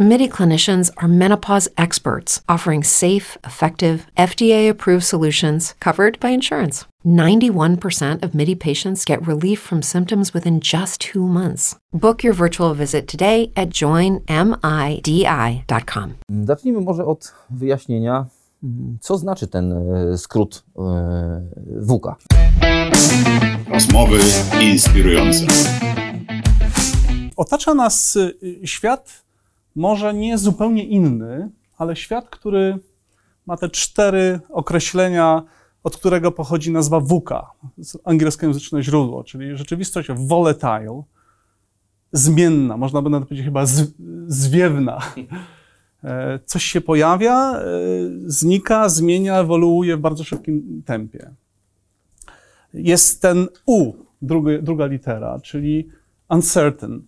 MIDI clinicians are menopause experts offering safe, effective, FDA approved solutions covered by insurance. 91% of MIDI patients get relief from symptoms within just two months. Book your virtual visit today at joinmidi.com. Zacznijmy może od wyjaśnienia, co znaczy ten skrót WUKA. Rozmowy inspirujące. Otacza nas świat może nie zupełnie inny, ale świat, który ma te cztery określenia, od którego pochodzi nazwa VUCA, angielskojęzyczne źródło, czyli rzeczywistość volatile, zmienna, można by nawet powiedzieć chyba z, zwiewna. E, coś się pojawia, e, znika, zmienia, ewoluuje w bardzo szybkim tempie. Jest ten U, druga litera, czyli uncertain,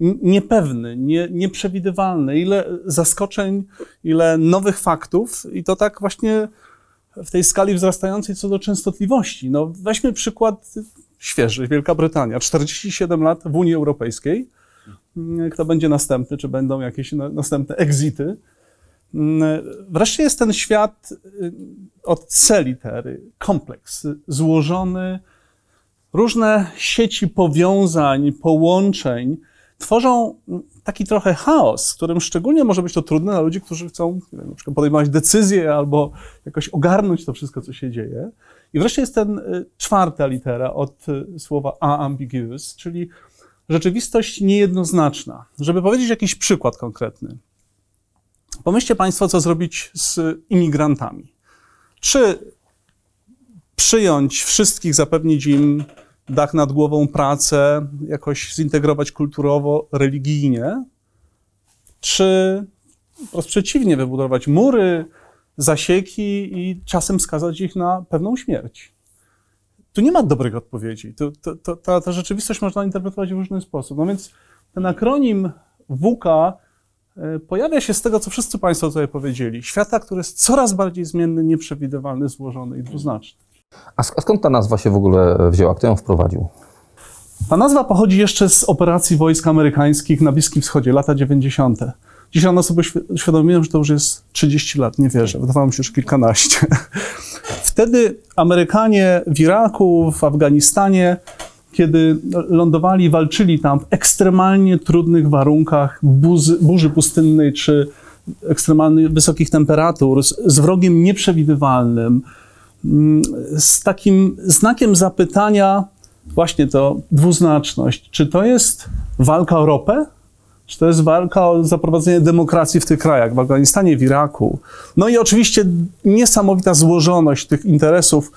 niepewny, nie, nieprzewidywalny. Ile zaskoczeń, ile nowych faktów i to tak właśnie w tej skali wzrastającej co do częstotliwości. No, weźmy przykład świeży, Wielka Brytania, 47 lat w Unii Europejskiej. Kto będzie następny, czy będą jakieś następne exity? Wreszcie jest ten świat y, od C litery, kompleks, złożony, różne sieci powiązań, połączeń, tworzą taki trochę chaos, w którym szczególnie może być to trudne dla ludzi, którzy chcą wiem, na przykład podejmować decyzje albo jakoś ogarnąć to wszystko, co się dzieje. I wreszcie jest ten y, czwarta litera od y, słowa ambiguous, czyli rzeczywistość niejednoznaczna. Żeby powiedzieć jakiś przykład konkretny, pomyślcie Państwo, co zrobić z imigrantami. Czy przyjąć wszystkich, zapewnić im dach nad głową, pracę, jakoś zintegrować kulturowo, religijnie, czy wprost przeciwnie, wybudować mury, zasieki i czasem skazać ich na pewną śmierć. Tu nie ma dobrych odpowiedzi. To, to, to, ta, ta rzeczywistość można interpretować w różny sposób. No więc ten akronim WUKA e, pojawia się z tego, co wszyscy Państwo tutaj powiedzieli. Świata, który jest coraz bardziej zmienny, nieprzewidywalny, złożony i dwuznaczny. A skąd ta nazwa się w ogóle wzięła? Kto ją wprowadził? Ta nazwa pochodzi jeszcze z operacji wojsk amerykańskich na Bliskim Wschodzie, lata 90. Dzisiaj ona sobie uświadomiłem, że to już jest 30 lat, nie wierzę. Wydawało mi się, że kilkanaście. Wtedy Amerykanie w Iraku, w Afganistanie, kiedy lądowali, walczyli tam w ekstremalnie trudnych warunkach burzy, burzy pustynnej czy ekstremalnie wysokich temperatur, z, z wrogiem nieprzewidywalnym, z takim znakiem zapytania, właśnie to dwuznaczność, czy to jest walka o ropę, czy to jest walka o zaprowadzenie demokracji w tych krajach, w Afganistanie, w Iraku. No i oczywiście niesamowita złożoność tych interesów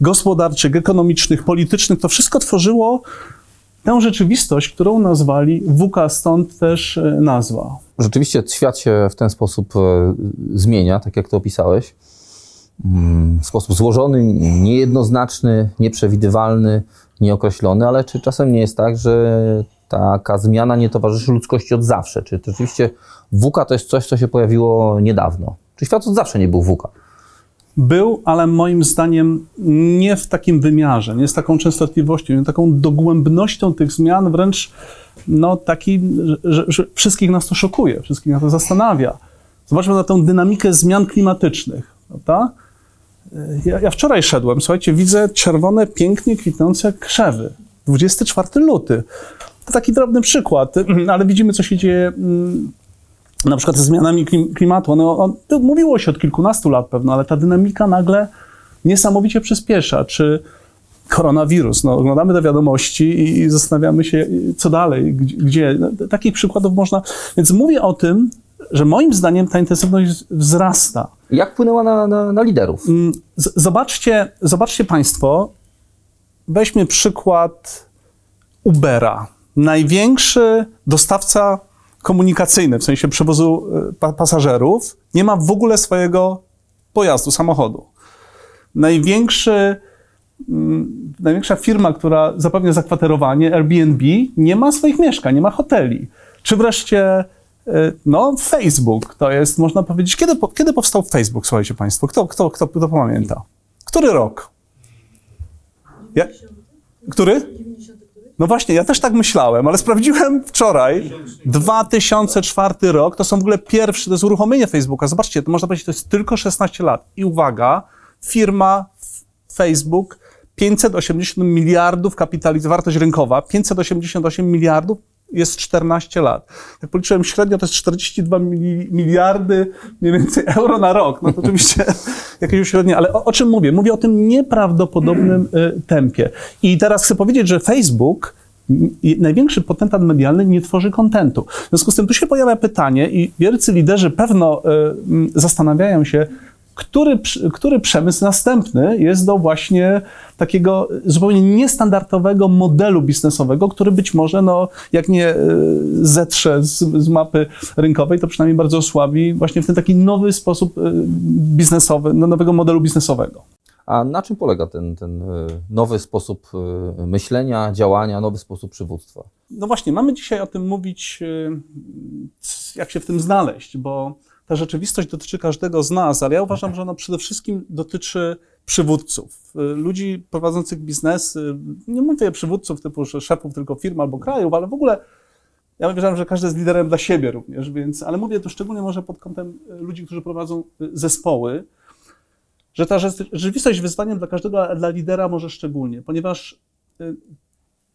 gospodarczych, ekonomicznych, politycznych. To wszystko tworzyło tę rzeczywistość, którą nazwali WUKA, stąd też e, nazwa. Rzeczywiście świat się w ten sposób e, zmienia, tak jak to opisałeś. W sposób złożony, niejednoznaczny, nieprzewidywalny, nieokreślony, ale czy czasem nie jest tak, że taka zmiana nie towarzyszy ludzkości od zawsze? Czy to rzeczywiście WUKA to jest coś, co się pojawiło niedawno? Czy świat od zawsze nie był WUKA? Był, ale moim zdaniem nie w takim wymiarze, nie z taką częstotliwością, nie taką dogłębnością tych zmian, wręcz no, taki, że, że wszystkich nas to szokuje, wszystkich nas to zastanawia. Zobaczmy na tę dynamikę zmian klimatycznych, prawda? Ja, ja wczoraj szedłem, słuchajcie, widzę czerwone, pięknie kwitnące krzewy. 24 luty. To taki drobny przykład, ale widzimy, co się dzieje mm, na przykład ze zmianami klimatu. No, on, mówiło się od kilkunastu lat pewno, ale ta dynamika nagle niesamowicie przyspiesza. Czy koronawirus? No, oglądamy te wiadomości i zastanawiamy się, co dalej, gdzie. No, takich przykładów można. Więc mówię o tym, że moim zdaniem ta intensywność wzrasta. Jak wpłynęła na, na, na liderów? Mm, zobaczcie, zobaczcie Państwo, weźmy przykład Ubera największy dostawca komunikacyjny, w sensie przewozu e, pasażerów, nie ma w ogóle swojego pojazdu, samochodu. Największy, mm, największa firma, która zapewnia zakwaterowanie, Airbnb, nie ma swoich mieszkań, nie ma hoteli. Czy wreszcie no, Facebook to jest, można powiedzieć, kiedy, kiedy powstał Facebook, słuchajcie Państwo? Kto, kto, kto, kto pamięta? Który rok? Ja, który? No właśnie, ja też tak myślałem, ale sprawdziłem wczoraj. 2004 rok to są w ogóle pierwsze, to jest uruchomienie Facebooka. Zobaczcie, to można powiedzieć, to jest tylko 16 lat. I uwaga, firma Facebook 580 miliardów kapitalizacji, wartość rynkowa, 588 miliardów jest 14 lat. Jak policzyłem średnio, to jest 42 miliardy mniej więcej euro na rok. No to oczywiście jakieś średnie, ale o, o, czym mówię? Mówię o tym nieprawdopodobnym y, tempie. I teraz chcę powiedzieć, że Facebook największy potentat medialny nie tworzy kontentu. W związku z tym tu się pojawia pytanie i wielcy liderzy pewno y, zastanawiają się, który, który przemysł następny jest do właśnie takiego zupełnie niestandardowego modelu biznesowego, który być może, no, jak nie e, zetrze z, z mapy rynkowej, to przynajmniej bardzo osłabi właśnie w ten taki nowy sposób e, biznesowy, no, nowego modelu biznesowego. A na czym polega ten, ten e, nowy sposób myślenia, działania, nowy sposób przywództwa? No właśnie, mamy dzisiaj o tym mówić, jak się w tym znaleźć, bo ta rzeczywistość dotyczy każdego z nas, ale ja uważam, że ona przede wszystkim dotyczy przywódców, y, ludzi prowadzących biznesy. Nie mówię przywódców typu szefów tylko firm albo krajów, ale w ogóle ja uważam, że każdy jest liderem dla siebie również, więc, ale mówię to szczególnie może pod kątem y, ludzi, którzy prowadzą y, zespoły, że ta rzeczywistość wyzwaniem dla każdego, dla lidera może szczególnie, ponieważ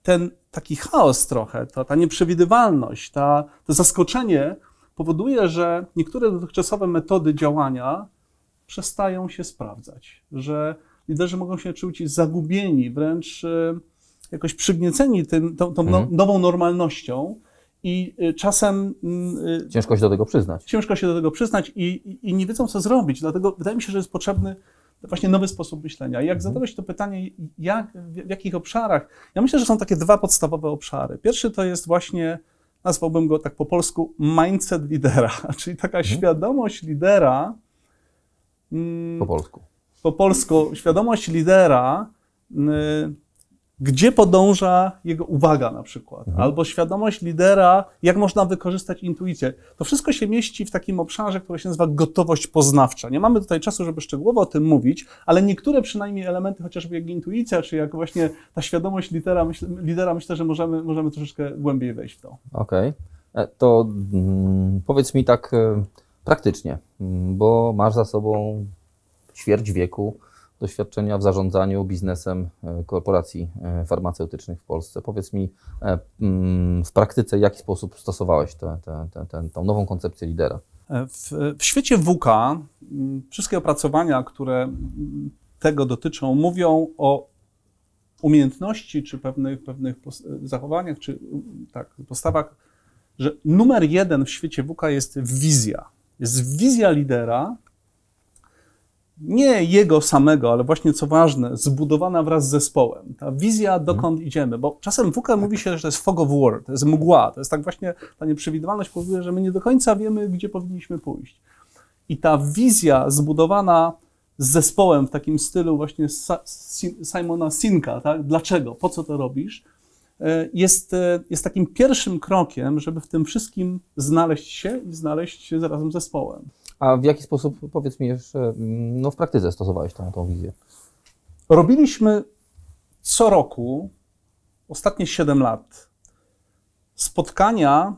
ten taki chaos trochę, ta, ta nieprzewidywalność, ta, to zaskoczenie powoduje, że niektóre dotychczasowe metody działania przestają się sprawdzać, że liderzy mogą się czuć zagubieni, wręcz e, jakoś przygnieceni tym, tą, tą no, mhm. nową normalnością. I e, czasem. E, ciężko się do tego przyznać. Ciężko się do tego przyznać i, i, i nie wiedzą, co zrobić. Dlatego wydaje mi się, że jest potrzebny właśnie nowy sposób myślenia. I jak mhm. zadałeś to pytanie, jak, w, w jakich obszarach? Ja myślę, że są takie dwa podstawowe obszary. Pierwszy to jest właśnie nazwałbym go tak po polsku mindset lidera, czyli taka mhm. świadomość lidera. Mm, po polsku. Po polsku, świadomość lidera, y, gdzie podąża jego uwaga na przykład, mhm. albo świadomość lidera, jak można wykorzystać intuicję. To wszystko się mieści w takim obszarze, który się nazywa gotowość poznawcza. Nie mamy tutaj czasu, żeby szczegółowo o tym mówić, ale niektóre przynajmniej elementy, chociażby jak intuicja, czy jak właśnie ta świadomość lidera, myśl, lidera myślę, że możemy, możemy troszeczkę głębiej wejść w to. Okej. Okay. E, to mm, powiedz mi tak e, praktycznie, mm, bo masz za sobą ćwierć wieku doświadczenia w zarządzaniu biznesem e, korporacji e, farmaceutycznych w Polsce. Powiedz mi e, mm, w praktyce, w jaki sposób stosowałeś tę, nową koncepcję lidera? W, w świecie WK mm, wszystkie opracowania, które mm, tego dotyczą, mówią o umiejętności czy pewnych, pewnych zachowaniach, czy tak, postawach, że numer jeden w świecie WK jest wizja. Jest wizja lidera, nie jego samego, ale właśnie co ważne, zbudowana wraz z zespołem. Ta wizja, dokąd hmm. idziemy, bo czasem w WK mówi się, że to jest fog of war, to jest mgła, to jest tak właśnie, ta nieprzewidywalność powoduje, że my nie do końca wiemy, gdzie powinniśmy pójść. I ta wizja zbudowana z zespołem w takim stylu właśnie Simona Sinka, tak? Dlaczego? Po co to robisz? E, jest, e, jest takim pierwszym krokiem, żeby w tym wszystkim znaleźć się i znaleźć się zarazem z zespołem. A w jaki sposób, powiedz mi jeszcze, mm, no w praktyce stosowałeś tą, tą wizję? Robiliśmy co roku, ostatnie 7 lat, spotkania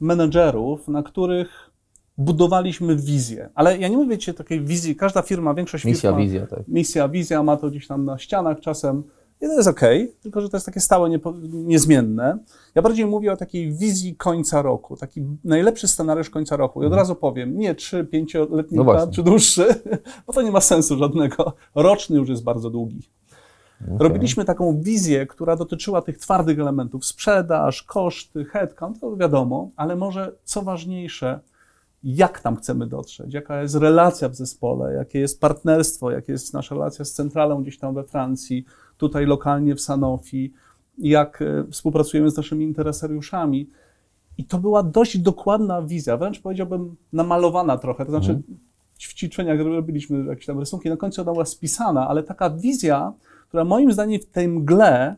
menedżerów, na których budowaliśmy wizję. Ale ja nie mówię ci takiej wizji, każda firma, większość misja, firma... Wizja, tak. Misja, wizja, ma to gdzieś tam na ścianach czasem i to jest ok, tylko że to jest takie stałe, niepo, niezmienne. Ja bardziej mówię o takiej wizji końca roku, taki najlepszy scenariusz końca roku. I od mhm. razu powiem, nie trzy, pięcioletni no plan, czy dłuższy, bo to nie ma sensu żadnego. Roczny już jest bardzo długi. Okay. Robiliśmy taką wizję, która dotyczyła tych twardych elementów, sprzedaż, koszty, headcount, to wiadomo, ale może co ważniejsze, jak tam chcemy dotrzeć, jaka jest relacja w zespole, jakie jest partnerstwo, jaka jest nasza relacja z centralą gdzieś tam we Francji, tutaj lokalnie w Sanofi, jak e, współpracujemy z naszymi interesariuszami. I to była dość dokładna wizja, wręcz powiedziałbym namalowana trochę, to znaczy mhm. w ćwiczeniach robiliśmy jakieś tam rysunki, na końcu ona była spisana, ale taka wizja, która moim zdaniem w tej mgle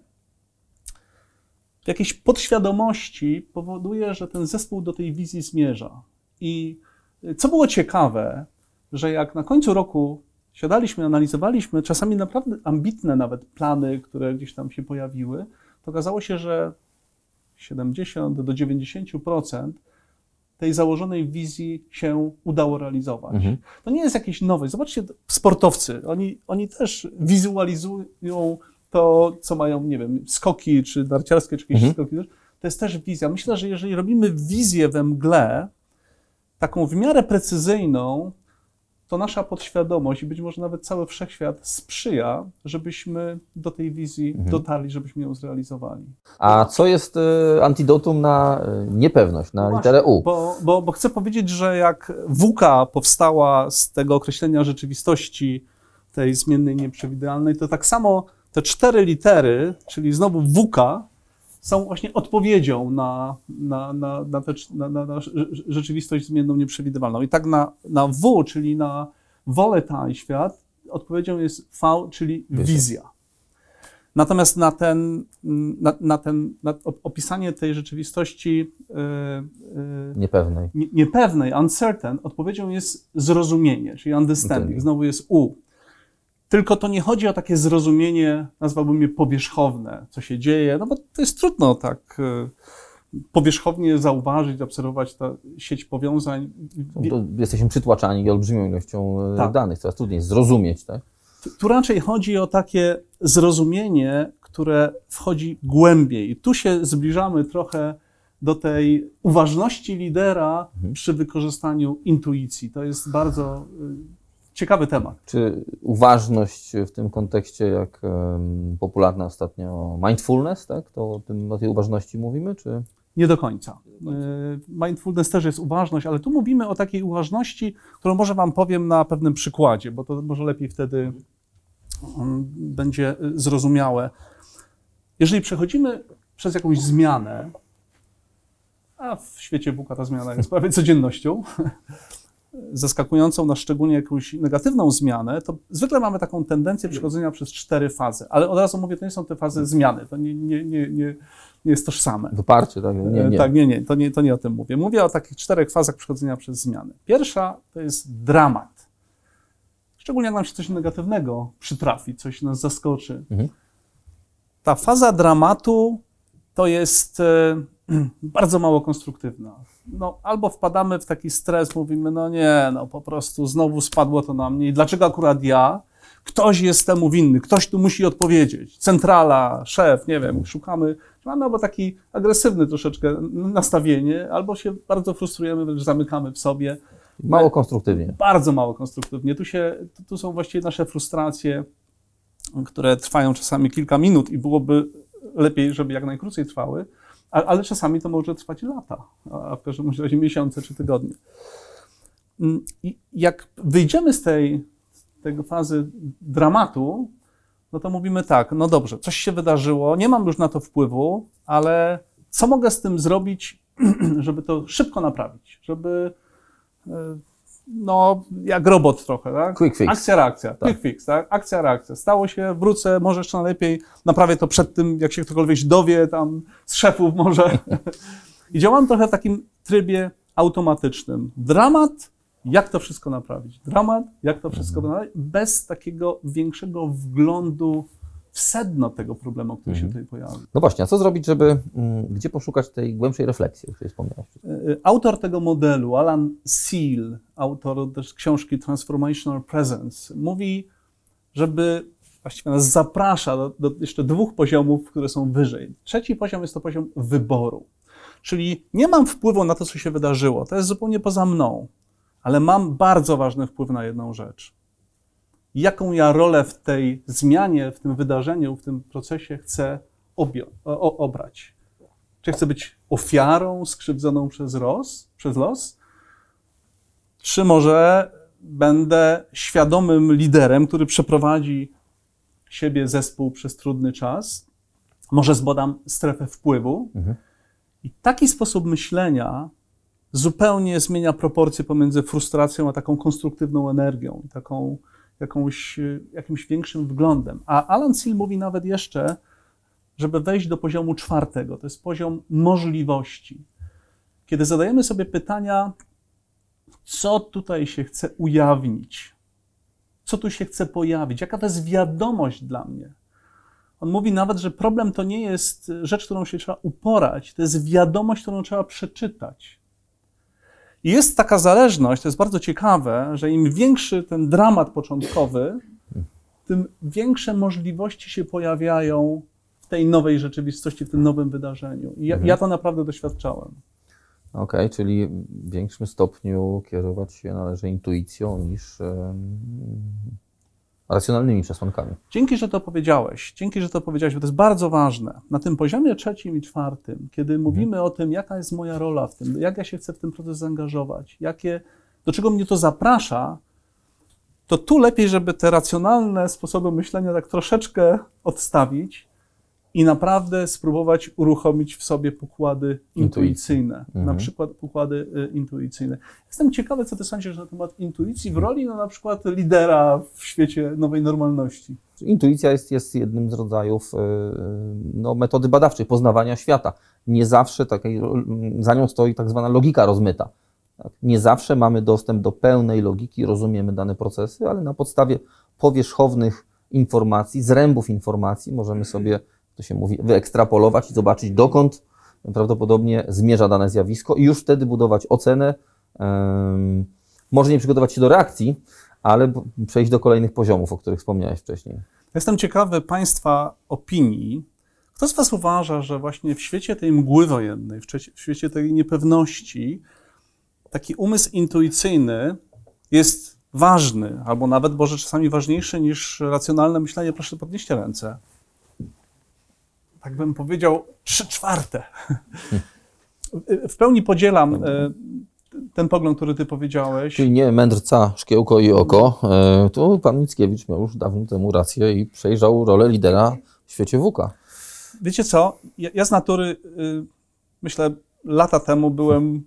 w jakiejś podświadomości powoduje, że ten zespół do tej wizji zmierza. I co było ciekawe, że jak na końcu roku siadaliśmy, analizowaliśmy czasami naprawdę ambitne nawet plany, które gdzieś tam się pojawiły, to okazało się, że 70 do 90% tej założonej wizji się udało realizować. Mhm. To nie jest jakieś nowe. Zobaczcie, sportowcy, oni, oni też wizualizują to, co mają, nie wiem, skoki, czy narciarskie, czy jakieś Mhm. skoki. To jest też wizja. Myślę, że jeżeli robimy wizję we mgle, taką w miarę precyzyjną, to nasza podświadomość i być może nawet cały wszechświat sprzyja, żebyśmy do tej wizji Mhm. dotarli, żebyśmy ją zrealizowali. A co jest e, antidotum na e, niepewność, na No literę U? Bo, bo, bo chcę powiedzieć, że jak WUKA powstała z tego określenia rzeczywistości, tej zmiennej, nieprzewidywalnej, to tak samo te cztery litery, czyli znowu WUKA, są właśnie odpowiedzią na, na, na, na, te, na, na, na rze- rzeczywistość zmienną, nieprzewidywalną. I tak na, na W, czyli na volatile świat, odpowiedzią jest V, czyli Wizja. Natomiast na ten, na, na ten na op- opisanie tej rzeczywistości yy, yy, Niepewnej. nie- niepewnej, uncertain, odpowiedzią jest zrozumienie, czyli. Understanding. Znowu jest U. Tylko to nie chodzi o takie zrozumienie, nazwałbym je powierzchowne, co się dzieje, no bo to jest trudno tak e, powierzchownie zauważyć, obserwować tę sieć powiązań. Jesteśmy przytłaczani olbrzymią ilością e, Tak. danych, coraz trudniej zrozumieć, tak? Tu raczej chodzi o takie zrozumienie, które wchodzi głębiej. I tu się zbliżamy trochę do tej uważności lidera przy wykorzystaniu intuicji. To jest bardzo y, ciekawy temat. Czy uważność w tym kontekście, jak popularna ostatnio mindfulness, tak? To o, tym, o tej uważności mówimy, czy? Nie do końca. Y, Mindfulness też jest uważność, ale tu mówimy o takiej uważności, którą może Wam powiem na pewnym przykładzie, bo to może lepiej wtedy będzie y, zrozumiałe. Jeżeli przechodzimy przez jakąś zmianę, a w świecie Buka ta zmiana jest prawie codziennością, zaskakującą nas szczególnie jakąś negatywną zmianę, to zwykle mamy taką tendencję przechodzenia przez cztery fazy. Ale od razu mówię, to nie są te fazy zmiany, to nie, nie, nie, nie, nie jest tożsame. Wyparcie, tak? Nie, nie. E, Tak, nie, nie to, nie, to nie o tym mówię. Mówię o takich czterech fazach przechodzenia przez zmiany. Pierwsza to jest dramat. Szczególnie jak nam się coś negatywnego przytrafi, coś nas zaskoczy. Mhm. Ta faza dramatu to jest e, bardzo mało konstruktywna. No, albo wpadamy w taki stres, mówimy, no nie, no po prostu znowu spadło to na mnie i dlaczego akurat ja? Ktoś jest temu winny, ktoś tu musi odpowiedzieć. Centrala, szef, nie wiem, szukamy. Mamy albo taki agresywny troszeczkę nastawienie, albo się bardzo frustrujemy, wręcz zamykamy w sobie. Mało konstruktywnie. Bardzo mało konstruktywnie. Tu, się, tu, są właściwie nasze frustracje, które trwają czasami kilka minut i byłoby lepiej, żeby jak najkrócej trwały, ale czasami to może trwać lata, a w każdym razie miesiące czy tygodnie. Mm, I jak wyjdziemy z tej, tego fazy dramatu, no to mówimy tak, no dobrze, coś się wydarzyło, nie mam już na to wpływu, ale co mogę z tym zrobić, żeby to szybko naprawić, żeby e, no, jak robot trochę, tak? Quick fix. Akcja, reakcja. Quick fix, tak? Akcja, reakcja. Stało się, wrócę, może jeszcze najlepiej naprawię to przed tym, jak się ktokolwiek dowie, tam z szefów może. I działam trochę w takim trybie automatycznym. Dramat, jak to wszystko naprawić? Dramat, jak to wszystko naprawić? Bez takiego większego wglądu w sedno tego problemu, który się tutaj pojawił. No właśnie, a co zrobić, żeby, mm, gdzie poszukać tej głębszej refleksji, o której wspomniałeś? Y, Autor tego modelu, Alan Seal, autor też książki Transformational Presence, mówi, żeby właściwie nas zaprasza do, do jeszcze dwóch poziomów, które są wyżej. Trzeci poziom jest to poziom wyboru. Czyli nie mam wpływu na to, co się wydarzyło, to jest zupełnie poza mną, ale mam bardzo ważny wpływ na jedną rzecz. Jaką ja rolę w tej zmianie, w tym wydarzeniu, w tym procesie chcę obio- o, obrać? Czy chcę być ofiarą skrzywdzoną przez los, przez los? Czy może będę świadomym liderem, który przeprowadzi siebie, zespół przez trudny czas? Może zbadam strefę wpływu? Mhm. I taki sposób myślenia zupełnie zmienia proporcje pomiędzy frustracją a taką konstruktywną energią, taką jakąś, y, jakimś większym wglądem. A Alan Seal mówi nawet jeszcze, żeby wejść do poziomu czwartego. To jest poziom możliwości. Kiedy zadajemy sobie pytania, co tutaj się chce ujawnić, co tu się chce pojawić, jaka to jest wiadomość dla mnie. On mówi nawet, że problem to nie jest rzecz, którą się trzeba uporać, to jest wiadomość, którą trzeba przeczytać. I jest taka zależność, to jest bardzo ciekawe, że im większy ten dramat początkowy, tym większe możliwości się pojawiają w tej nowej rzeczywistości, w tym nowym wydarzeniu. I ja, Mhm. ja to naprawdę doświadczałem. Okej, czyli w większym stopniu kierować się należy intuicją niż racjonalnymi przesłankami. Dzięki, że to powiedziałeś. Dzięki, że to powiedziałeś, bo to jest bardzo ważne. Na tym poziomie trzecim i czwartym, kiedy mówimy o tym, jaka jest moja rola w tym, jak ja się chcę w ten proces zaangażować, jakie, do czego mnie to zaprasza, to tu lepiej, żeby te racjonalne sposoby myślenia tak troszeczkę odstawić i naprawdę spróbować uruchomić w sobie pokłady intuicyjne. Mhm. Na przykład pokłady y, intuicyjne. Jestem ciekawy, co ty sądzisz na temat intuicji w roli no, na przykład lidera w świecie nowej normalności. Intuicja jest, jest jednym z rodzajów e, no, metody badawczej poznawania świata. Nie zawsze takiej, za nią stoi tak zwana logika rozmyta. Tak? Nie zawsze mamy dostęp do pełnej logiki, rozumiemy dane procesy, ale na podstawie powierzchownych informacji, zrębów informacji możemy sobie, to się mówi, wyekstrapolować i zobaczyć, dokąd prawdopodobnie zmierza dane zjawisko i już wtedy budować ocenę. może nie przygotować się do reakcji, ale przejść do kolejnych poziomów, o których wspomniałeś wcześniej. Jestem ciekawy Państwa opinii. Kto z Was uważa, że właśnie w świecie tej mgły wojennej, w świecie- tej niepewności, taki umysł intuicyjny jest ważny, albo nawet może czasami ważniejszy niż racjonalne myślenie? Proszę podnieście ręce. Tak bym powiedział, trzy czwarte. W pełni podzielam e, ten pogląd, który Ty powiedziałeś. Czyli nie mędrca, szkiełko i oko. E, Tu pan Mickiewicz miał już dawno temu rację i przejrzał rolę lidera w świecie WUKA. Wiecie co? Ja, ja z natury, y, myślę, lata temu byłem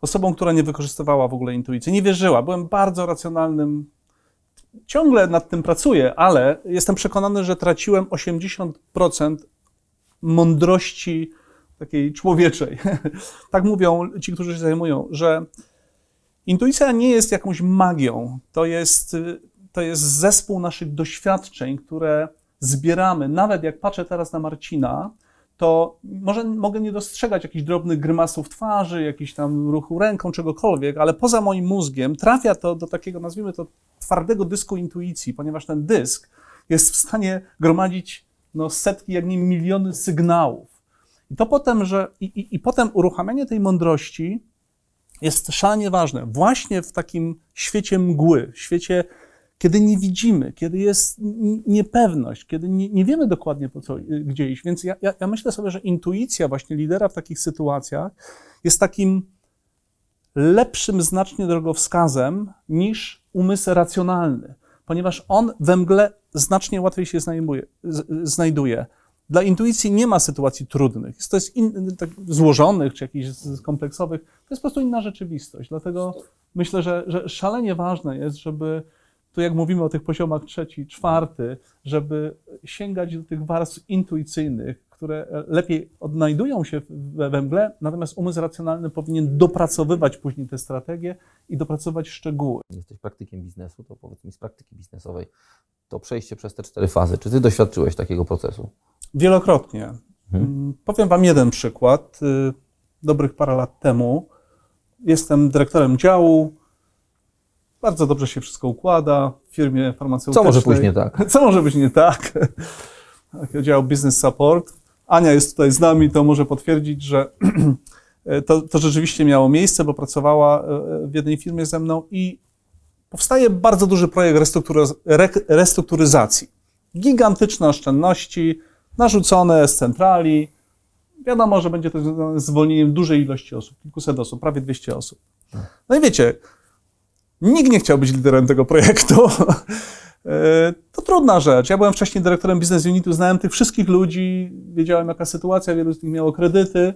osobą, która nie wykorzystywała w ogóle intuicji. Nie wierzyła. Byłem bardzo racjonalnym. Ciągle nad tym pracuję, ale jestem przekonany, że traciłem 80% mądrości takiej człowieczej. tak mówią ci, którzy się zajmują, że intuicja nie jest jakąś magią. To jest, to jest zespół naszych doświadczeń, które zbieramy. Nawet jak patrzę teraz na Marcina, to może mogę nie dostrzegać jakichś drobnych grymasów twarzy, jakichś tam ruchu ręką, czegokolwiek, ale poza moim mózgiem trafia to do takiego, nazwijmy to, twardego dysku intuicji, ponieważ ten dysk jest w stanie gromadzić no, setki, jak nie miliony sygnałów. I to potem, że i, i, i potem uruchamianie tej mądrości jest szalenie ważne. Właśnie w takim świecie mgły, świecie, kiedy nie widzimy, kiedy jest niepewność, kiedy nie, nie wiemy dokładnie po co, y, gdzie iść. Więc ja, ja, ja myślę sobie, że intuicja właśnie lidera w takich sytuacjach jest takim lepszym znacznie drogowskazem niż umysł racjonalny, ponieważ on we mgle znacznie łatwiej się znajduje. z- znajduje. Dla intuicji nie ma sytuacji trudnych. To jest in, tak, złożonych czy jakichś kompleksowych. To jest po prostu inna rzeczywistość. Dlatego myślę, że, że szalenie ważne jest, żeby tu jak mówimy o tych poziomach trzeci, czwarty, żeby sięgać do tych warstw intuicyjnych, które e, lepiej odnajdują się we, we mgle, natomiast umysł racjonalny powinien dopracowywać później te strategie i dopracować szczegóły. Jesteś praktykiem biznesu, to powiedz mi z praktyki biznesowej, to przejście przez te cztery fazy, czy ty doświadczyłeś takiego procesu? Wielokrotnie. Mm, Powiem Wam jeden przykład. Y, Dobrych parę lat temu jestem dyrektorem działu. Bardzo dobrze się wszystko układa w firmie farmaceutycznej. Co może pójść nie tak? Co może być nie tak? Dział Business Support. Ania jest tutaj z nami, to może potwierdzić, że to, to rzeczywiście miało miejsce, bo pracowała e, w jednej firmie ze mną i powstaje bardzo duży projekt restrukturyz- re- restrukturyzacji. Gigantyczne oszczędności narzucone z centrali. Wiadomo, że będzie to związane z zwolnieniem dużej ilości osób, kilkuset osób, prawie 200 osób. No i wiecie, nikt nie chciał być liderem tego projektu. E, To trudna rzecz. Ja byłem wcześniej dyrektorem Business Unitu, znałem tych wszystkich ludzi, wiedziałem jaka sytuacja, wielu z nich miało kredyty.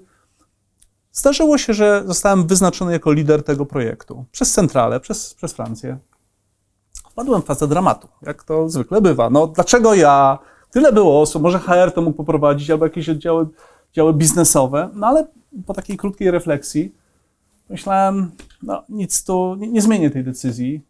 Zdarzyło się, że zostałem wyznaczony jako lider tego projektu przez centralę, przez, przez Francję. Wpadłem w fazę dramatu, jak to zwykle bywa. No dlaczego ja? tyle było osób, może HR to mógł poprowadzić, albo jakieś oddziały, oddziały biznesowe, no ale po takiej krótkiej refleksji myślałem, no nic tu, nie, nie zmienię tej decyzji.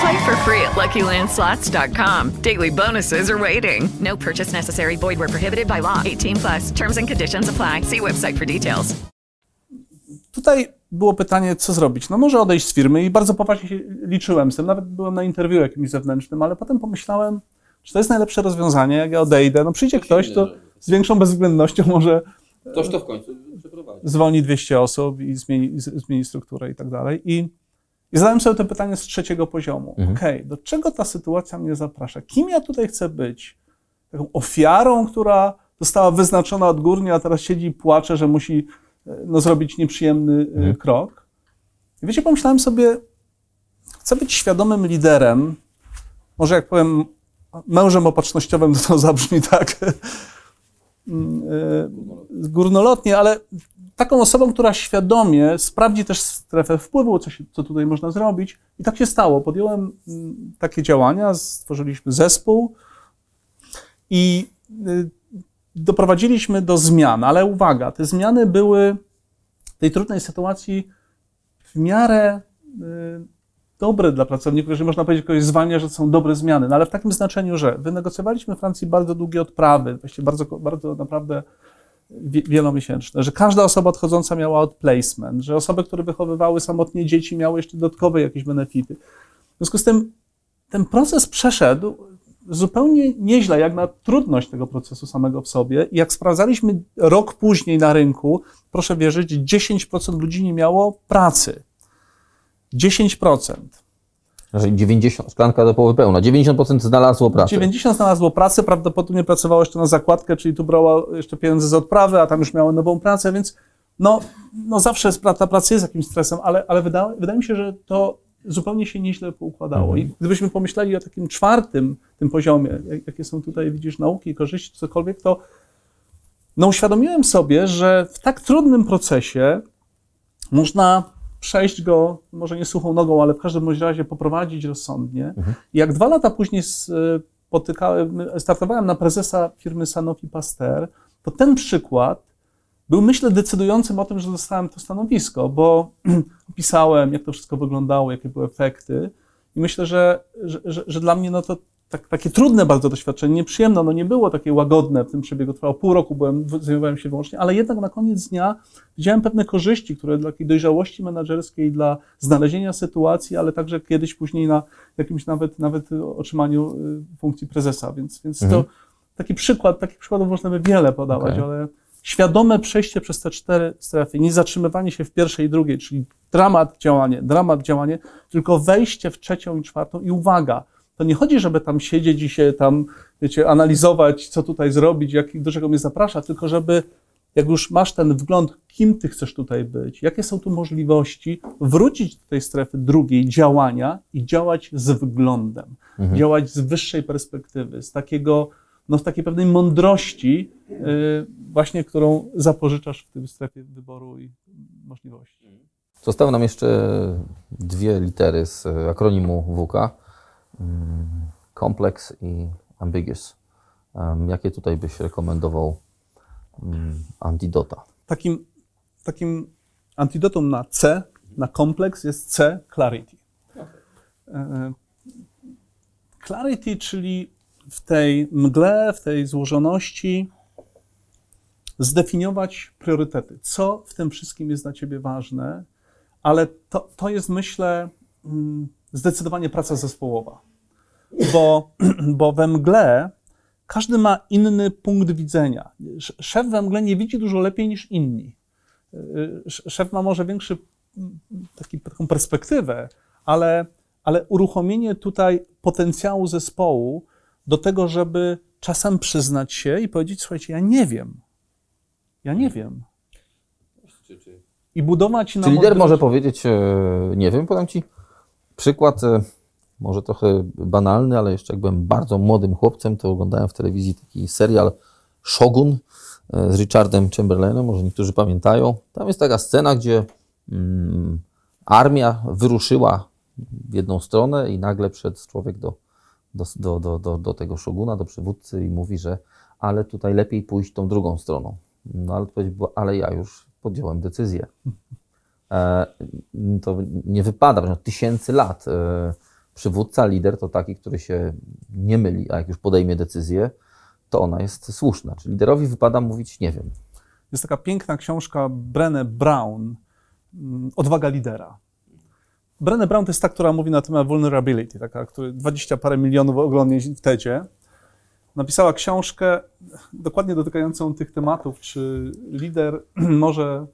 Play for free at LuckyLandSlots.com. Daily bonuses are waiting. No purchase necessary. Void where prohibited by law. 18 plus. Terms and conditions apply. See website for details. Tutaj było pytanie, co zrobić. No może odejść z firmy i bardzo poważnie się liczyłem z tym. Nawet byłem na interwiu jakimś zewnętrznym, ale potem pomyślałem, czy to jest najlepsze rozwiązanie, jak ja odejdę. No przyjdzie ktoś, to z większą bezwzględnością może Ktoś to w końcu przeprowadzi. zwolni 200 osób i zmieni, zmieni strukturę i tak dalej. I, i zadałem sobie to pytanie z trzeciego poziomu. Okej, do czego ta sytuacja mnie zaprasza? Kim ja tutaj chcę być? Taką ofiarą, która została wyznaczona odgórnie, a teraz siedzi i płacze, że musi e, no, zrobić nieprzyjemny e, krok. I wiecie, pomyślałem sobie, chcę być świadomym liderem. Może jak powiem mężem opatrznościowym, to, to zabrzmi tak mm, e, górnolotnie, ale taką osobą, która świadomie sprawdzi też strefę wpływu, co, się, co tutaj można zrobić. I tak się stało. Podjąłem mm, takie działania, stworzyliśmy zespół i y, doprowadziliśmy do zmian, ale uwaga, te zmiany były w tej trudnej sytuacji w miarę y, dobre dla pracowników, jeżeli można powiedzieć, kogoś zwalnia, że są dobre zmiany, no ale w takim znaczeniu, że wynegocjowaliśmy w Francji bardzo długie odprawy, właściwie bardzo, bardzo naprawdę wielomiesięczne, że każda osoba odchodząca miała outplacement, że osoby, które wychowywały samotnie dzieci miały jeszcze dodatkowe jakieś benefity. W związku z tym ten proces przeszedł zupełnie nieźle, jak na trudność tego procesu samego w sobie. I jak sprawdzaliśmy rok później na rynku, proszę wierzyć, 10% ludzi nie miało pracy. 10%. Jeżeli 90, szklanka do połowy pełna, 90% znalazło pracę. 90 znalazło pracę, prawdopodobnie pracowało jeszcze na zakładkę, czyli tu brała jeszcze pieniądze z odprawy, a tam już miało nową pracę, więc no, no zawsze ta praca jest jakimś stresem, ale, ale wyda, wydaje mi się, że to zupełnie się nieźle poukładało. I gdybyśmy pomyśleli o takim czwartym tym poziomie, jak- jakie są tutaj, widzisz, nauki, korzyści, cokolwiek, to no uświadomiłem sobie, że w tak trudnym procesie można przejść go, może nie suchą nogą, ale w każdym razie poprowadzić rozsądnie. I jak dwa lata później spotykałem, startowałem na prezesa firmy Sanofi Pasteur, to ten przykład był, myślę, decydującym o tym, że dostałem to stanowisko, bo opisałem, jak to wszystko wyglądało, jakie były efekty. I myślę, że, że, że, że dla mnie no to tak, takie trudne bardzo doświadczenie, nieprzyjemne, no nie było takie łagodne w tym przebiegu, trwało pół roku, byłem, zajmowałem się wyłącznie, ale jednak na koniec dnia widziałem pewne korzyści, które dla takiej dojrzałości menedżerskiej, dla znalezienia sytuacji, ale także kiedyś później na jakimś nawet, nawet otrzymaniu y, funkcji prezesa, więc, więc to taki przykład, takich przykładów można by wiele podawać, Okej. ale świadome przejście przez te cztery strefy, nie zatrzymywanie się w pierwszej i drugiej, czyli dramat, działanie, dramat, działanie, tylko wejście w trzecią i czwartą i uwaga, to nie chodzi, żeby tam siedzieć i się tam, wiecie, analizować, co tutaj zrobić, jak, do czego mnie zaprasza, tylko żeby, jak już masz ten wgląd, kim ty chcesz tutaj być, jakie są tu możliwości, wrócić do tej strefy drugiej działania i działać z wglądem, działać z wyższej perspektywy, z takiego, no z takiej pewnej mądrości, yy, właśnie, którą zapożyczasz w tej strefie wyboru i możliwości. Zostały nam jeszcze dwie litery z akronimu WK. Mm, Complex i ambiguous. Jakie tutaj byś rekomendował mm, antidota? takim, takim antidotum na C, na kompleks jest C, clarity. E, Clarity, czyli w tej mgle, w tej złożoności zdefiniować priorytety. Co w tym wszystkim jest dla ciebie ważne, ale to, to jest, myślę, mm, zdecydowanie praca zespołowa. Bo, bo we mgle każdy ma inny punkt widzenia. Sz- Szef we mgle nie widzi dużo lepiej niż inni. Y, sz- Szef ma może większy taki, taką perspektywę, ale, ale uruchomienie tutaj potencjału zespołu do tego, żeby czasem przyznać się i powiedzieć: Słuchajcie, ja nie wiem. Ja nie wiem. I budować na Czy lider może powiedzieć, e, nie wiem, podam Ci przykład, e, może trochę banalny, ale jeszcze jak byłem bardzo młodym chłopcem, to oglądałem w telewizji taki serial Shogun e, z Richardem Chamberlainem, może niektórzy pamiętają. Tam jest taka scena, gdzie mm, armia wyruszyła w jedną stronę i nagle przed człowiek do, do, do, do, do, tego szoguna, do przywódcy i mówi, że ale tutaj lepiej pójść tą drugą stroną. No ale odpowiedź ale ja już podjąłem decyzję. E, to nie wypada, że od tysięcy lat e, przywódca, lider to taki, który się nie myli, a jak już podejmie decyzję, to ona jest słuszna. Czyli liderowi wypada mówić nie wiem. Jest taka piękna książka Brené Brown, mm, Odwaga lidera. Brené Brown to jest ta, która mówi na temat vulnerability, taka, który 20 parę milionów oglądnięć w TEDzie. Napisała książkę dokładnie dotykającą tych tematów, czy lider może,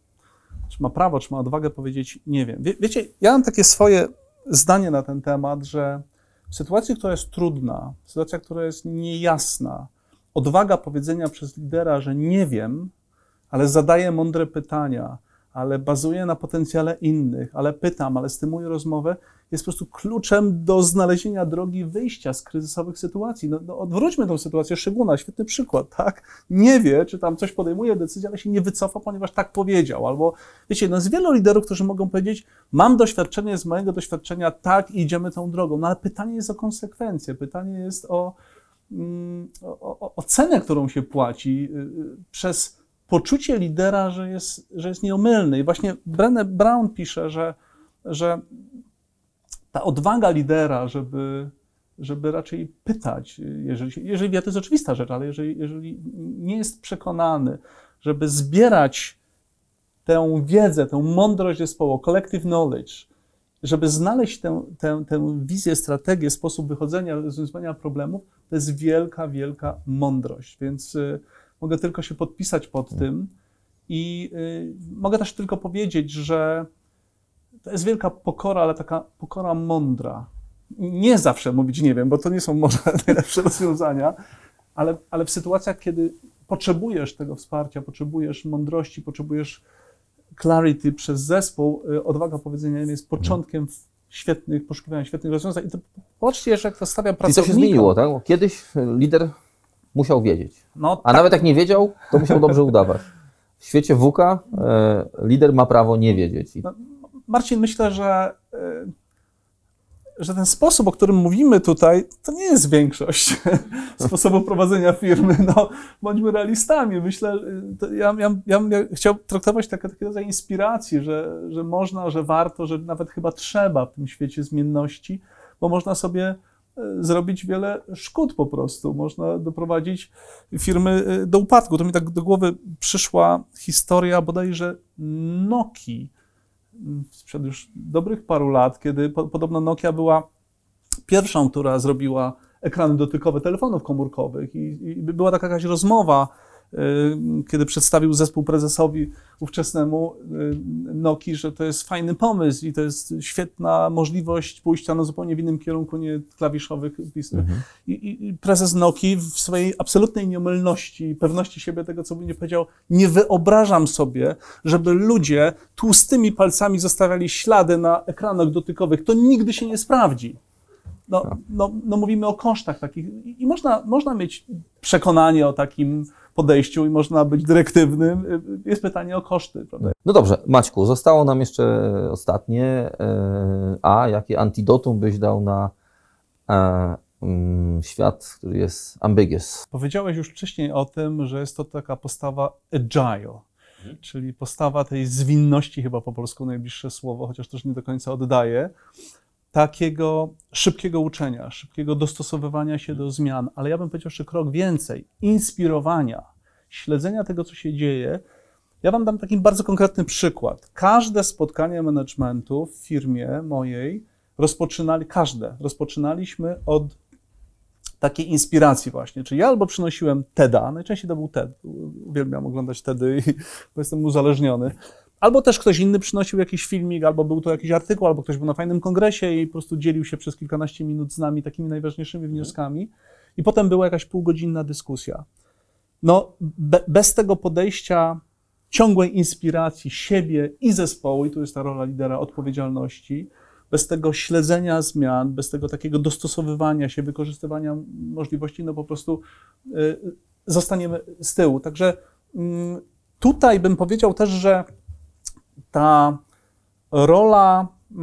czy ma prawo, czy ma odwagę powiedzieć nie wiem. Wie, wiecie, ja mam takie swoje zdanie na ten temat, że w sytuacji, która jest trudna, sytuacja, która jest niejasna, odwaga powiedzenia przez lidera, że nie wiem, ale zadaję mądre pytania, ale bazuję na potencjale innych, ale pytam, ale stymuluję rozmowę, jest po prostu kluczem do znalezienia drogi wyjścia z kryzysowych sytuacji. No, no odwróćmy tą sytuację. Szyguna, świetny przykład, tak? Nie wie, czy tam coś podejmuje decyzję, ale się nie wycofa, ponieważ tak powiedział. Albo, wiecie, no jest wielu liderów, którzy mogą powiedzieć, mam doświadczenie z mojego doświadczenia, tak, i idziemy tą drogą. No ale pytanie jest o konsekwencje, pytanie jest o, mm, o, o, o cenę, którą się płaci y, y, przez poczucie lidera, że jest, że jest nieomylny. I właśnie Brené Brown pisze, że, że ta odwaga lidera, żeby, żeby raczej pytać, jeżeli, jeżeli wie, to jest oczywista rzecz, ale jeżeli, jeżeli nie jest przekonany, żeby zbierać tę wiedzę, tę mądrość zespołu, collective knowledge, żeby znaleźć tę, tę, tę wizję, strategię, sposób wychodzenia, rozwiązywania problemów, to jest wielka, wielka mądrość. Więc y, mogę tylko się podpisać pod tym i y, mogę też tylko powiedzieć, że to jest wielka pokora, ale taka pokora mądra. Nie zawsze mówić nie wiem, bo to nie są może najlepsze rozwiązania, ale, ale w sytuacjach, kiedy potrzebujesz tego wsparcia, potrzebujesz mądrości, potrzebujesz clarity przez zespół, y, odwaga powiedzenia jest początkiem świetnych, poszukiwania świetnych rozwiązań. I to popatrzcie jeszcze, jak to stawia I to pracownika. się zmieniło, tak? Bo Kiedyś lider musiał wiedzieć. No, A tak. nawet jak nie wiedział, to musiał dobrze udawać. W świecie WK e, lider ma prawo nie wiedzieć. I No, Marcin, myślę, że, y, że ten sposób, o którym mówimy tutaj, to nie jest większość sposobu prowadzenia firmy. No, bądźmy realistami. Myślę, y, ja, ja, ja, chciał traktować takie, taki rodzaj inspiracji, że, że można, że warto, że nawet chyba trzeba w tym świecie zmienności, bo można sobie y, zrobić wiele szkód po prostu. Można doprowadzić firmy do upadku. To mi tak do głowy przyszła historia bodajże Nokii sprzed już dobrych paru lat, kiedy po, podobno Nokia była pierwszą, która zrobiła ekrany dotykowe telefonów komórkowych i, i była taka jakaś rozmowa, kiedy przedstawił zespół prezesowi ówczesnemu y, Nokii, że to jest fajny pomysł i to jest świetna możliwość pójścia na zupełnie w innym kierunku, nie klawiszowych. wpis- I, i, I prezes Nokii w swojej absolutnej nieomylności i pewności siebie tego, co by nie powiedział, nie wyobrażam sobie, żeby ludzie tłustymi palcami zostawiali ślady na ekranach dotykowych. To nigdy się nie sprawdzi. No, no, no mówimy o kosztach takich i i można, można mieć przekonanie o takim podejściu i można być dyrektywnym. Jest pytanie o koszty, prawda? No dobrze, Maćku, zostało nam jeszcze ostatnie. e, A jakie antidotum byś dał na e, mm, świat, który jest ambiguous? Powiedziałeś już wcześniej o tym, że jest to taka postawa agile, czyli postawa tej zwinności, chyba po polsku najbliższe słowo, chociaż też nie do końca oddaje, takiego szybkiego uczenia, szybkiego dostosowywania się do zmian, ale ja bym powiedział jeszcze krok więcej, inspirowania, śledzenia tego, co się dzieje. Ja Wam dam taki bardzo konkretny przykład. Każde spotkanie managementu w firmie mojej rozpoczynali, każde, rozpoczynaliśmy od takiej inspiracji właśnie. Czyli ja albo przynosiłem TEDa, najczęściej to był TED, uwielbiam oglądać TEDy, bo jestem uzależniony, albo też ktoś inny przynosił jakiś filmik, albo był to jakiś artykuł, albo ktoś był na fajnym kongresie i po prostu dzielił się przez kilkanaście minut z nami takimi najważniejszymi wnioskami i potem była jakaś półgodzinna dyskusja. No, be, bez tego podejścia ciągłej inspiracji siebie i zespołu, i tu jest ta rola lidera odpowiedzialności, bez tego śledzenia zmian, bez tego takiego dostosowywania się, wykorzystywania możliwości, no po prostu y, zostaniemy z tyłu. Także y, tutaj bym powiedział też, że ta rola y,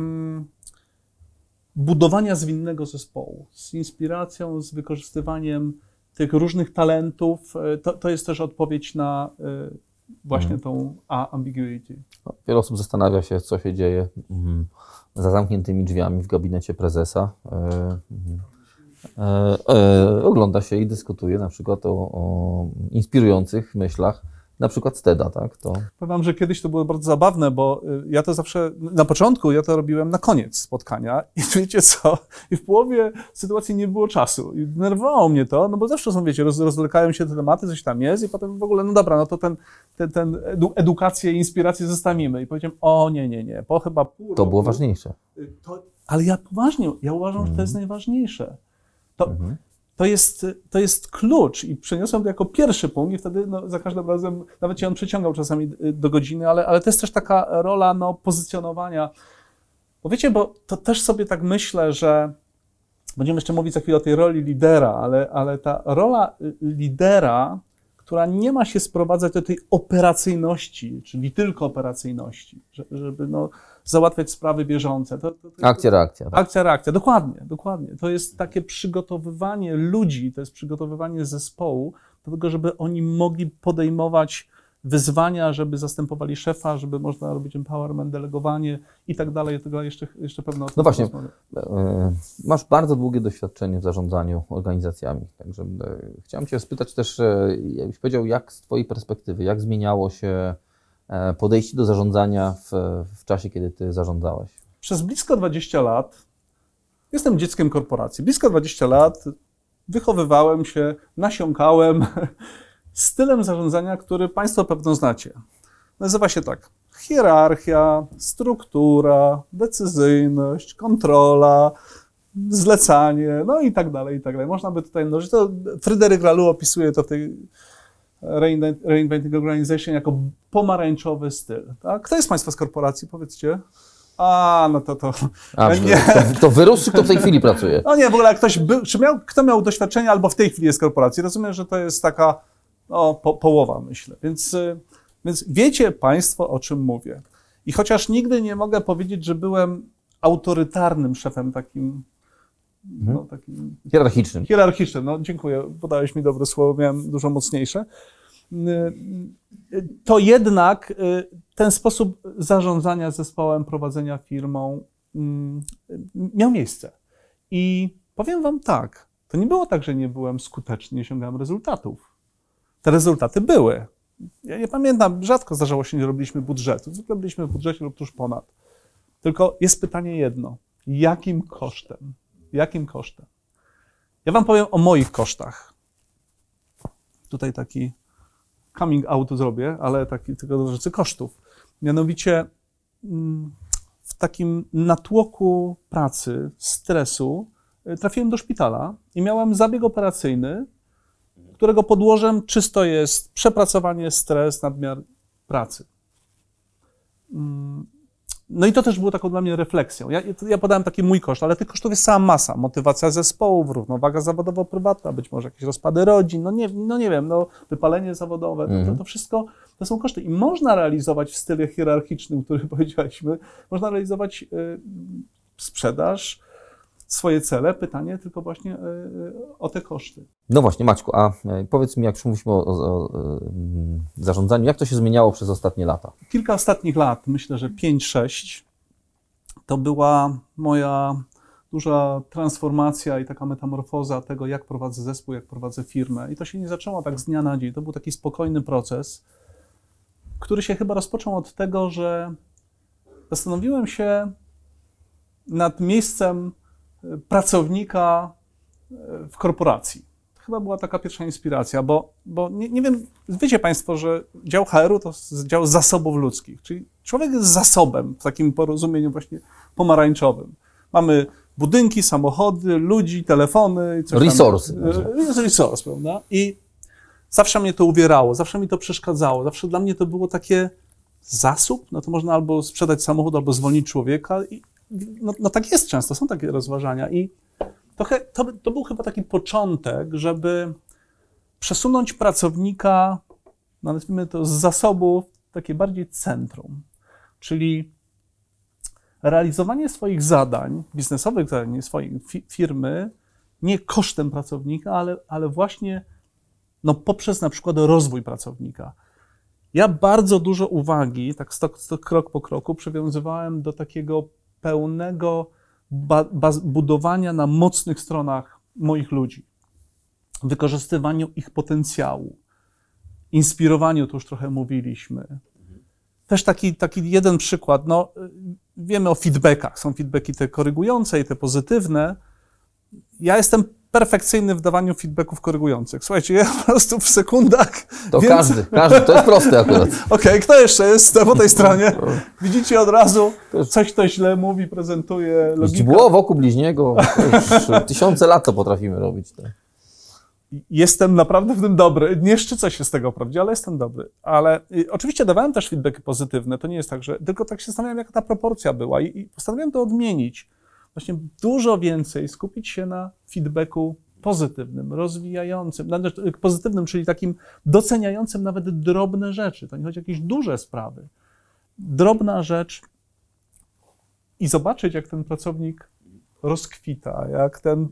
budowania zwinnego zespołu z inspiracją, z wykorzystywaniem tych różnych talentów, y, to, to jest też odpowiedź na y, właśnie Mhm. tą a, ambiguity. Wiele osób zastanawia się, co się dzieje mm, za zamkniętymi drzwiami w gabinecie prezesa. E, mm, e, e, ogląda się i dyskutuje na przykład o, o inspirujących myślach, na przykład Steda, tak? To Powiem że kiedyś to było bardzo zabawne, bo y, ja to zawsze, na początku ja to robiłem na koniec spotkania i wiecie co, i w połowie sytuacji nie było czasu i denerwowało mnie to, no bo zawsze są, wiecie, roz, rozwlekają się te tematy, coś tam jest i potem w ogóle, no dobra, no to ten, ten, ten edu, edukację, inspirację zostawimy i powiedziałem, o nie, nie, nie, po chyba pół to roku, było ważniejsze. y, To, ale ja poważnie, ja uważam, że to jest najważniejsze. To, to, jest, to jest klucz i przeniosłem to jako pierwszy punkt i wtedy no, za każdym razem, nawet się on przeciągał czasami y, do godziny, ale, ale to jest też taka rola no, pozycjonowania. Bo wiecie, bo to też sobie tak myślę, że będziemy jeszcze mówić za chwilę o tej roli lidera, ale, ale ta rola y, lidera, która nie ma się sprowadzać do tej operacyjności, czyli tylko operacyjności, że- żeby no, załatwiać sprawy bieżące. To, to, to, Akcja, reakcja. Tak? Akcja, reakcja, dokładnie, dokładnie. To jest takie przygotowywanie ludzi, to jest przygotowywanie zespołu do tego, żeby oni mogli podejmować wyzwania, żeby zastępowali szefa, żeby można robić empowerment, delegowanie i tak dalej, i tak dalej. Jeszcze, jeszcze tym No właśnie, porozmawiamy. e, masz bardzo długie doświadczenie w zarządzaniu organizacjami, także e, chciałem Cię spytać też, e, jakbyś powiedział, jak z Twojej perspektywy, jak zmieniało się e, podejście do zarządzania w, w czasie, kiedy Ty zarządzałeś? Przez blisko 20 lat jestem dzieckiem korporacji. Blisko 20 lat wychowywałem się, nasiąkałem stylem zarządzania, który Państwo pewno znacie. Nazywa się tak: hierarchia, struktura, decyzyjność, kontrola, zlecanie, no i tak dalej, i tak dalej. Można by tutaj mnożyć. To Fryderyk Laloux opisuje to w tej Reinvent- Reinventing Organization jako pomarańczowy styl. Tak? Kto jest Państwa z korporacji? Powiedzcie. A, no to to. A, nie. to, to wyrósł, kto w tej chwili pracuje? No nie, w ogóle ktoś był, czy miał, kto miał doświadczenie albo w tej chwili jest korporacji. Rozumiem, że to jest taka no, po, połowa, myślę. Więc, y, więc wiecie Państwo, o czym mówię. I chociaż nigdy nie mogę powiedzieć, że byłem autorytarnym szefem takim, no, takim Hierarchicznym. hierarchicznym, no dziękuję, podałeś mi dobre słowo, miałem dużo mocniejsze. Y, To jednak y, ten sposób zarządzania zespołem, prowadzenia firmą mm, miał miejsce. I powiem Wam tak, to nie było tak, że nie byłem skuteczny, nie osiągałem rezultatów. Te rezultaty były. Ja nie pamiętam, rzadko zdarzało się, że nie robiliśmy budżetu. Zwykle byliśmy w budżecie lub tuż ponad. Tylko jest pytanie jedno. Jakim kosztem? Jakim kosztem? Ja Wam powiem o moich kosztach. Tutaj taki coming out zrobię, ale taki tylko dotyczy kosztów. Mianowicie mm, w takim natłoku pracy, stresu, y, trafiłem do szpitala i miałem zabieg operacyjny, którego podłożem czysto jest przepracowanie, stres, nadmiar pracy. No i to też było taką dla mnie refleksją. Ja, ja podałem taki mój koszt, ale tych kosztów jest cała masa. Motywacja zespołów, równowaga zawodowo-prywatna, być może jakieś rozpady rodzin, no nie, no nie wiem, no wypalenie zawodowe, to, to, Mhm. to wszystko to są koszty. I można realizować w stylu hierarchicznym, który powiedzieliśmy, można realizować y, sprzedaż, swoje cele. Pytanie tylko właśnie y, y, o te koszty. No właśnie, Maćku, a e, powiedz mi, jak już mówiliśmy o, o, mm, zarządzaniu, jak to się zmieniało przez ostatnie lata? kilka ostatnich lat, myślę, że 5-6, to była moja duża transformacja i taka metamorfoza tego, jak prowadzę zespół, jak prowadzę firmę. I to się nie zaczęło tak z dnia na dzień. To był taki spokojny proces, który się chyba rozpoczął od tego, że zastanowiłem się nad miejscem e, pracownika e, w korporacji. To chyba była taka pierwsza inspiracja, bo, bo nie, nie wiem, wiecie Państwo, że dział HR-u to dział zasobów ludzkich, czyli człowiek jest zasobem w takim porozumieniu właśnie pomarańczowym. Mamy budynki, samochody, ludzi, telefony. coś. Resource. E, resource, prawda? I zawsze mnie to uwierało, zawsze mi to przeszkadzało, zawsze dla mnie to było takie zasób, no to można albo sprzedać samochód, albo zwolnić człowieka. I, no, no tak jest często, są takie rozważania. I trochę, to, to był chyba taki początek, żeby przesunąć pracownika, no nazwijmy to z zasobów, takie bardziej centrum. Czyli realizowanie swoich zadań, biznesowych zadań swojej fi- firmy, nie kosztem pracownika, ale, ale właśnie no, poprzez na przykład rozwój pracownika. Ja bardzo dużo uwagi, tak krok po kroku, przywiązywałem do takiego pełnego budowania na mocnych stronach moich ludzi, wykorzystywaniu ich potencjału, inspirowaniu, to już trochę mówiliśmy. Też taki, taki jeden przykład, no, wiemy o feedbackach, są feedbacki te korygujące i te pozytywne. Ja jestem perfekcyjny w dawaniu feedbacków korygujących. Słuchajcie, ja po prostu w sekundach... To więcej- każdy, każdy, to jest proste akurat. Okej, kto jeszcze jest po tej stronie? Widzicie od razu, coś to źle mówi, prezentuje, logika. Źdźbło wokół bliźniego, tysiące lat to potrafimy robić. Tak. Jestem naprawdę w tym dobry. Nie szczycę się z tego wprawdzie, ale jestem dobry. Ale y, oczywiście dawałem też feedbacki pozytywne. To nie jest tak, że. Tylko tak się zastanawiałem, jaka ta proporcja była i, i postanowiłem to odmienić. Właśnie dużo więcej skupić się na feedbacku pozytywnym, rozwijającym, pozytywnym, czyli takim doceniającym nawet drobne rzeczy. To nie chodzi o jakieś duże sprawy. Drobna rzecz i zobaczyć, jak ten pracownik rozkwita, jak ten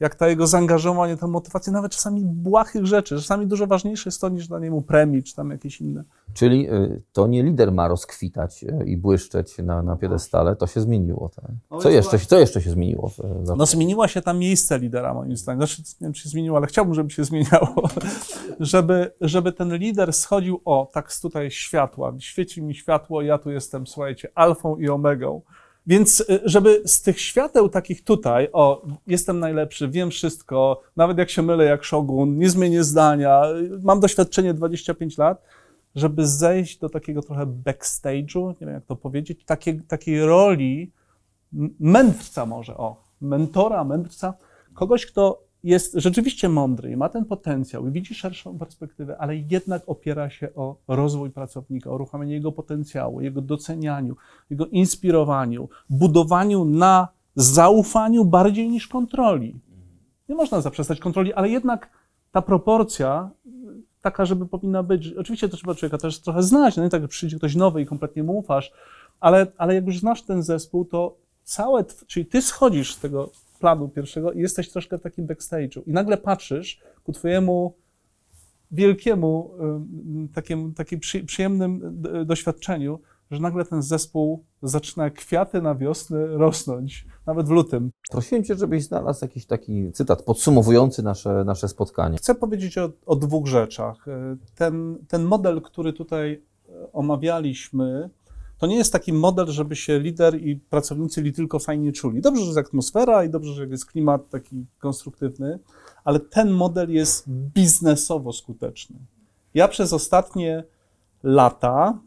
jak ta jego zaangażowanie, ta motywacja, nawet czasami błahych rzeczy, czasami dużo ważniejsze jest to, niż danie mu premii, czy tam jakieś inne. Czyli y, to nie lider ma rozkwitać y, i błyszczeć na, na piedestale, to się zmieniło. Tak. Co, jeszcze, się- co jeszcze się zmieniło? za- No zmieniła się ta miejsce lidera, moim zdaniem. Znaczy, nie wiem, czy się zmieniło, ale chciałbym, żeby się zmieniało. żeby, żeby ten lider schodził, o, tak z tutaj światła, świeci mi światło, ja tu jestem, słuchajcie, alfą i omegą. Więc y, żeby z tych świateł takich tutaj, o, jestem najlepszy, wiem wszystko, nawet jak się mylę jak szogun, nie zmienię zdania, y, mam doświadczenie 25 lat, żeby zejść do takiego trochę backstage'u, nie wiem jak to powiedzieć, takiej, takiej roli mędrca może, o, mentora, mędrca, kogoś, kto jest rzeczywiście mądry i ma ten potencjał i widzi szerszą perspektywę, ale jednak opiera się o rozwój pracownika, o uruchamianie jego potencjału, jego docenianiu, jego inspirowaniu, budowaniu na zaufaniu bardziej niż kontroli. Nie można zaprzestać kontroli, ale jednak ta proporcja y, taka, żeby powinna być. Oczywiście to trzeba człowieka też trochę znać, no nie tak, że przyjdzie ktoś nowy i kompletnie mu ufasz, ale, ale jak już znasz ten zespół, to całe, czyli ty schodzisz z tego planu pierwszego i jesteś troszkę w takim backstage'u i nagle patrzysz ku twojemu wielkiemu, takim, takim przy, przyjemnym d- doświadczeniu, że nagle ten zespół zaczyna kwiaty na wiosnę rosnąć, nawet w lutym. Prosiłem Cię, żebyś znalazł jakiś taki cytat podsumowujący nasze, nasze spotkanie. Chcę powiedzieć o, o dwóch rzeczach. Y, Ten, ten model, który tutaj omawialiśmy, to nie jest taki model, żeby się lider i pracownicy li tylko fajnie czuli. Dobrze, że jest atmosfera i dobrze, że jest klimat taki konstruktywny, ale ten model jest biznesowo skuteczny. Ja przez ostatnie lata,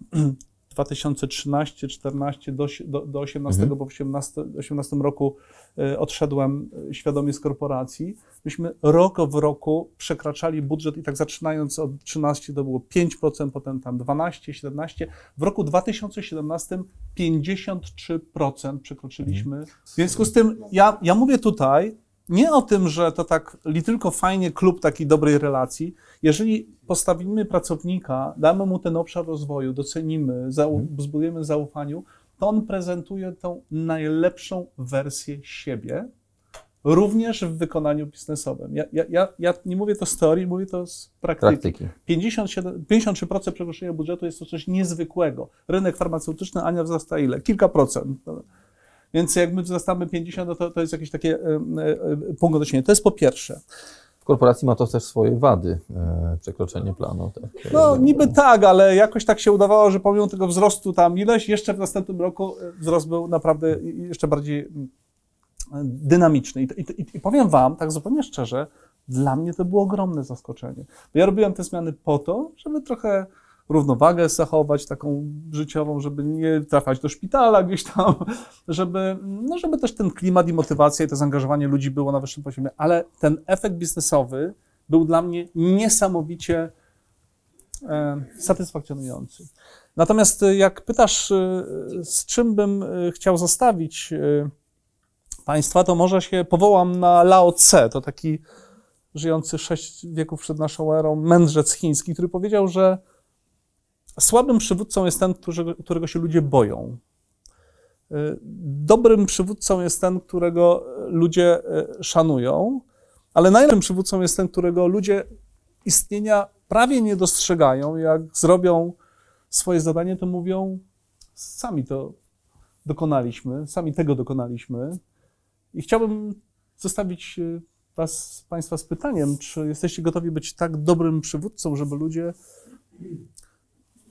2013, 14 do, do, do 18, bo w 18, 18 roku y, odszedłem y, świadomie z korporacji, myśmy rok w roku przekraczali budżet i tak zaczynając od 13 to było 5%, potem tam 12, 17. W roku 2017 53% przekroczyliśmy. W związku z tym ja, ja mówię tutaj nie o tym, że to tak li tylko fajnie klub takiej dobrej relacji. Jeżeli postawimy pracownika, damy mu ten obszar rozwoju, docenimy, zau, zbudujemy zaufaniu, to on prezentuje tą najlepszą wersję siebie, również w wykonaniu biznesowym. Ja, ja, ja, ja nie mówię to z teorii, mówię to z praktyki. Praktyki. 57, 53% przekroczenia budżetu jest to coś niezwykłego. Rynek farmaceutyczny, Ania wzrasta ile? Kilka procent. Więc jak my wzrastamy 50, no to, to jest jakieś takie punkt odniesienia. To jest po pierwsze. W korporacji ma to też swoje wady, e, przekroczenie planu. Tak. No niby tak, ale jakoś tak się udawało, że pomimo tego wzrostu tam ileś, jeszcze w następnym roku e, wzrost był naprawdę jeszcze bardziej mm, dynamiczny. I, i, I powiem wam, tak zupełnie szczerze, dla mnie to było ogromne zaskoczenie. Bo ja robiłem te zmiany po to, żeby trochę równowagę zachować taką życiową, żeby nie trafiać do szpitala gdzieś tam, żeby, no żeby też ten klimat i motywacja i to zaangażowanie ludzi było na wyższym poziomie, ale ten efekt biznesowy był dla mnie niesamowicie e, satysfakcjonujący. Natomiast e, jak pytasz, e, z czym bym e, chciał zostawić Państwa, to może się powołam na Lao Tse, to taki żyjący sześć wieków przed naszą erą mędrzec chiński, który powiedział, że Słabym przywódcą jest ten, którego się ludzie boją. Y, dobrym przywódcą jest ten, którego ludzie y, szanują, ale najlepszym przywódcą jest ten, którego ludzie istnienia prawie nie dostrzegają. Jak zrobią swoje zadanie, to mówią: Sami to dokonaliśmy, sami tego dokonaliśmy. I chciałbym zostawić y, was, Państwa z pytaniem, czy jesteście gotowi być tak dobrym przywódcą, żeby ludzie